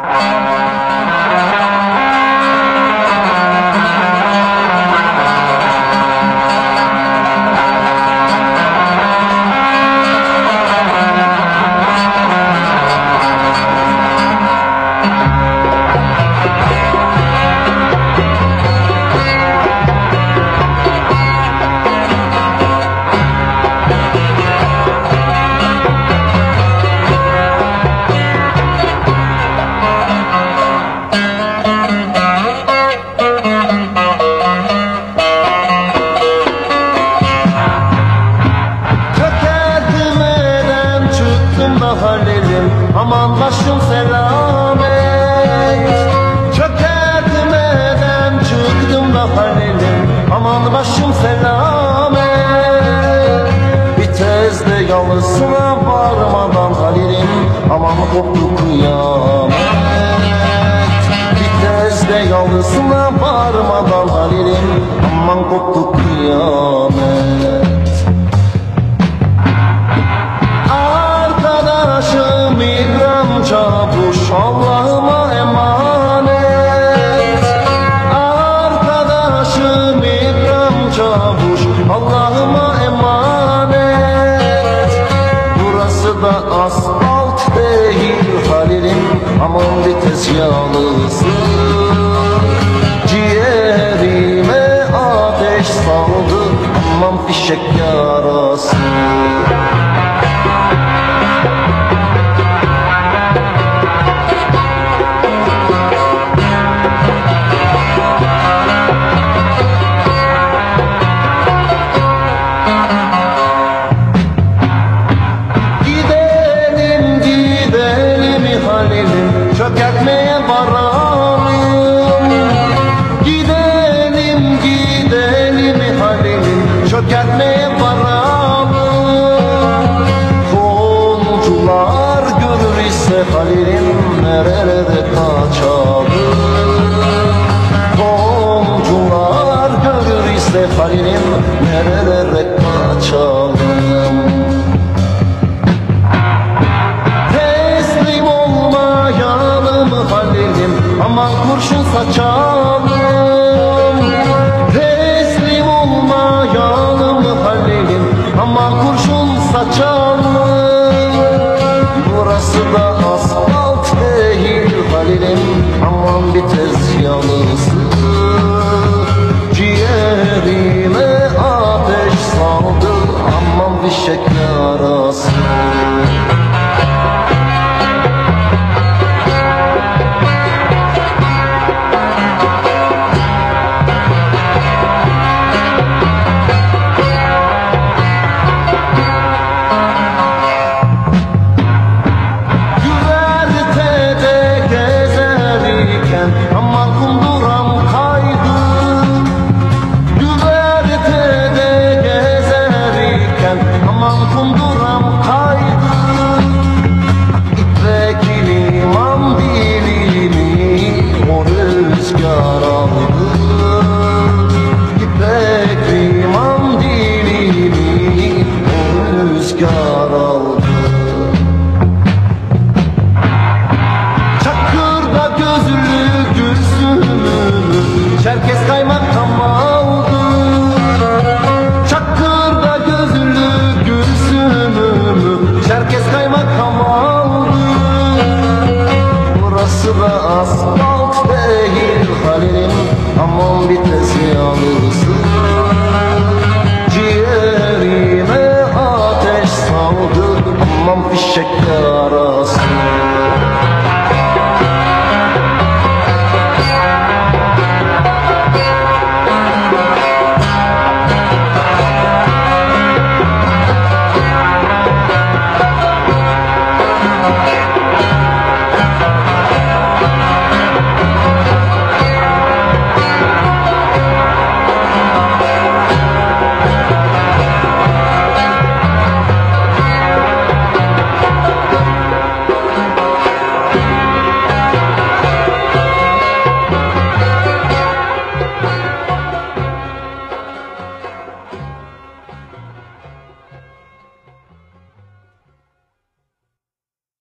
you varmadan Halil'im aman koptu kıyamet Bitmezde yalısına varmadan Halil'im aman koptu kıyamet. Arkadaşım İbrahim Çavuş Allah'ıma emanet. da asfalt değil Halil'im aman vites yağlısı Ciğerime ateş saldı Aman fişek yağlısı Halil'im nerede kaçalım? Tomcular görür izle Halil'im nerede kaçalım? Check. Shake Shakespeare.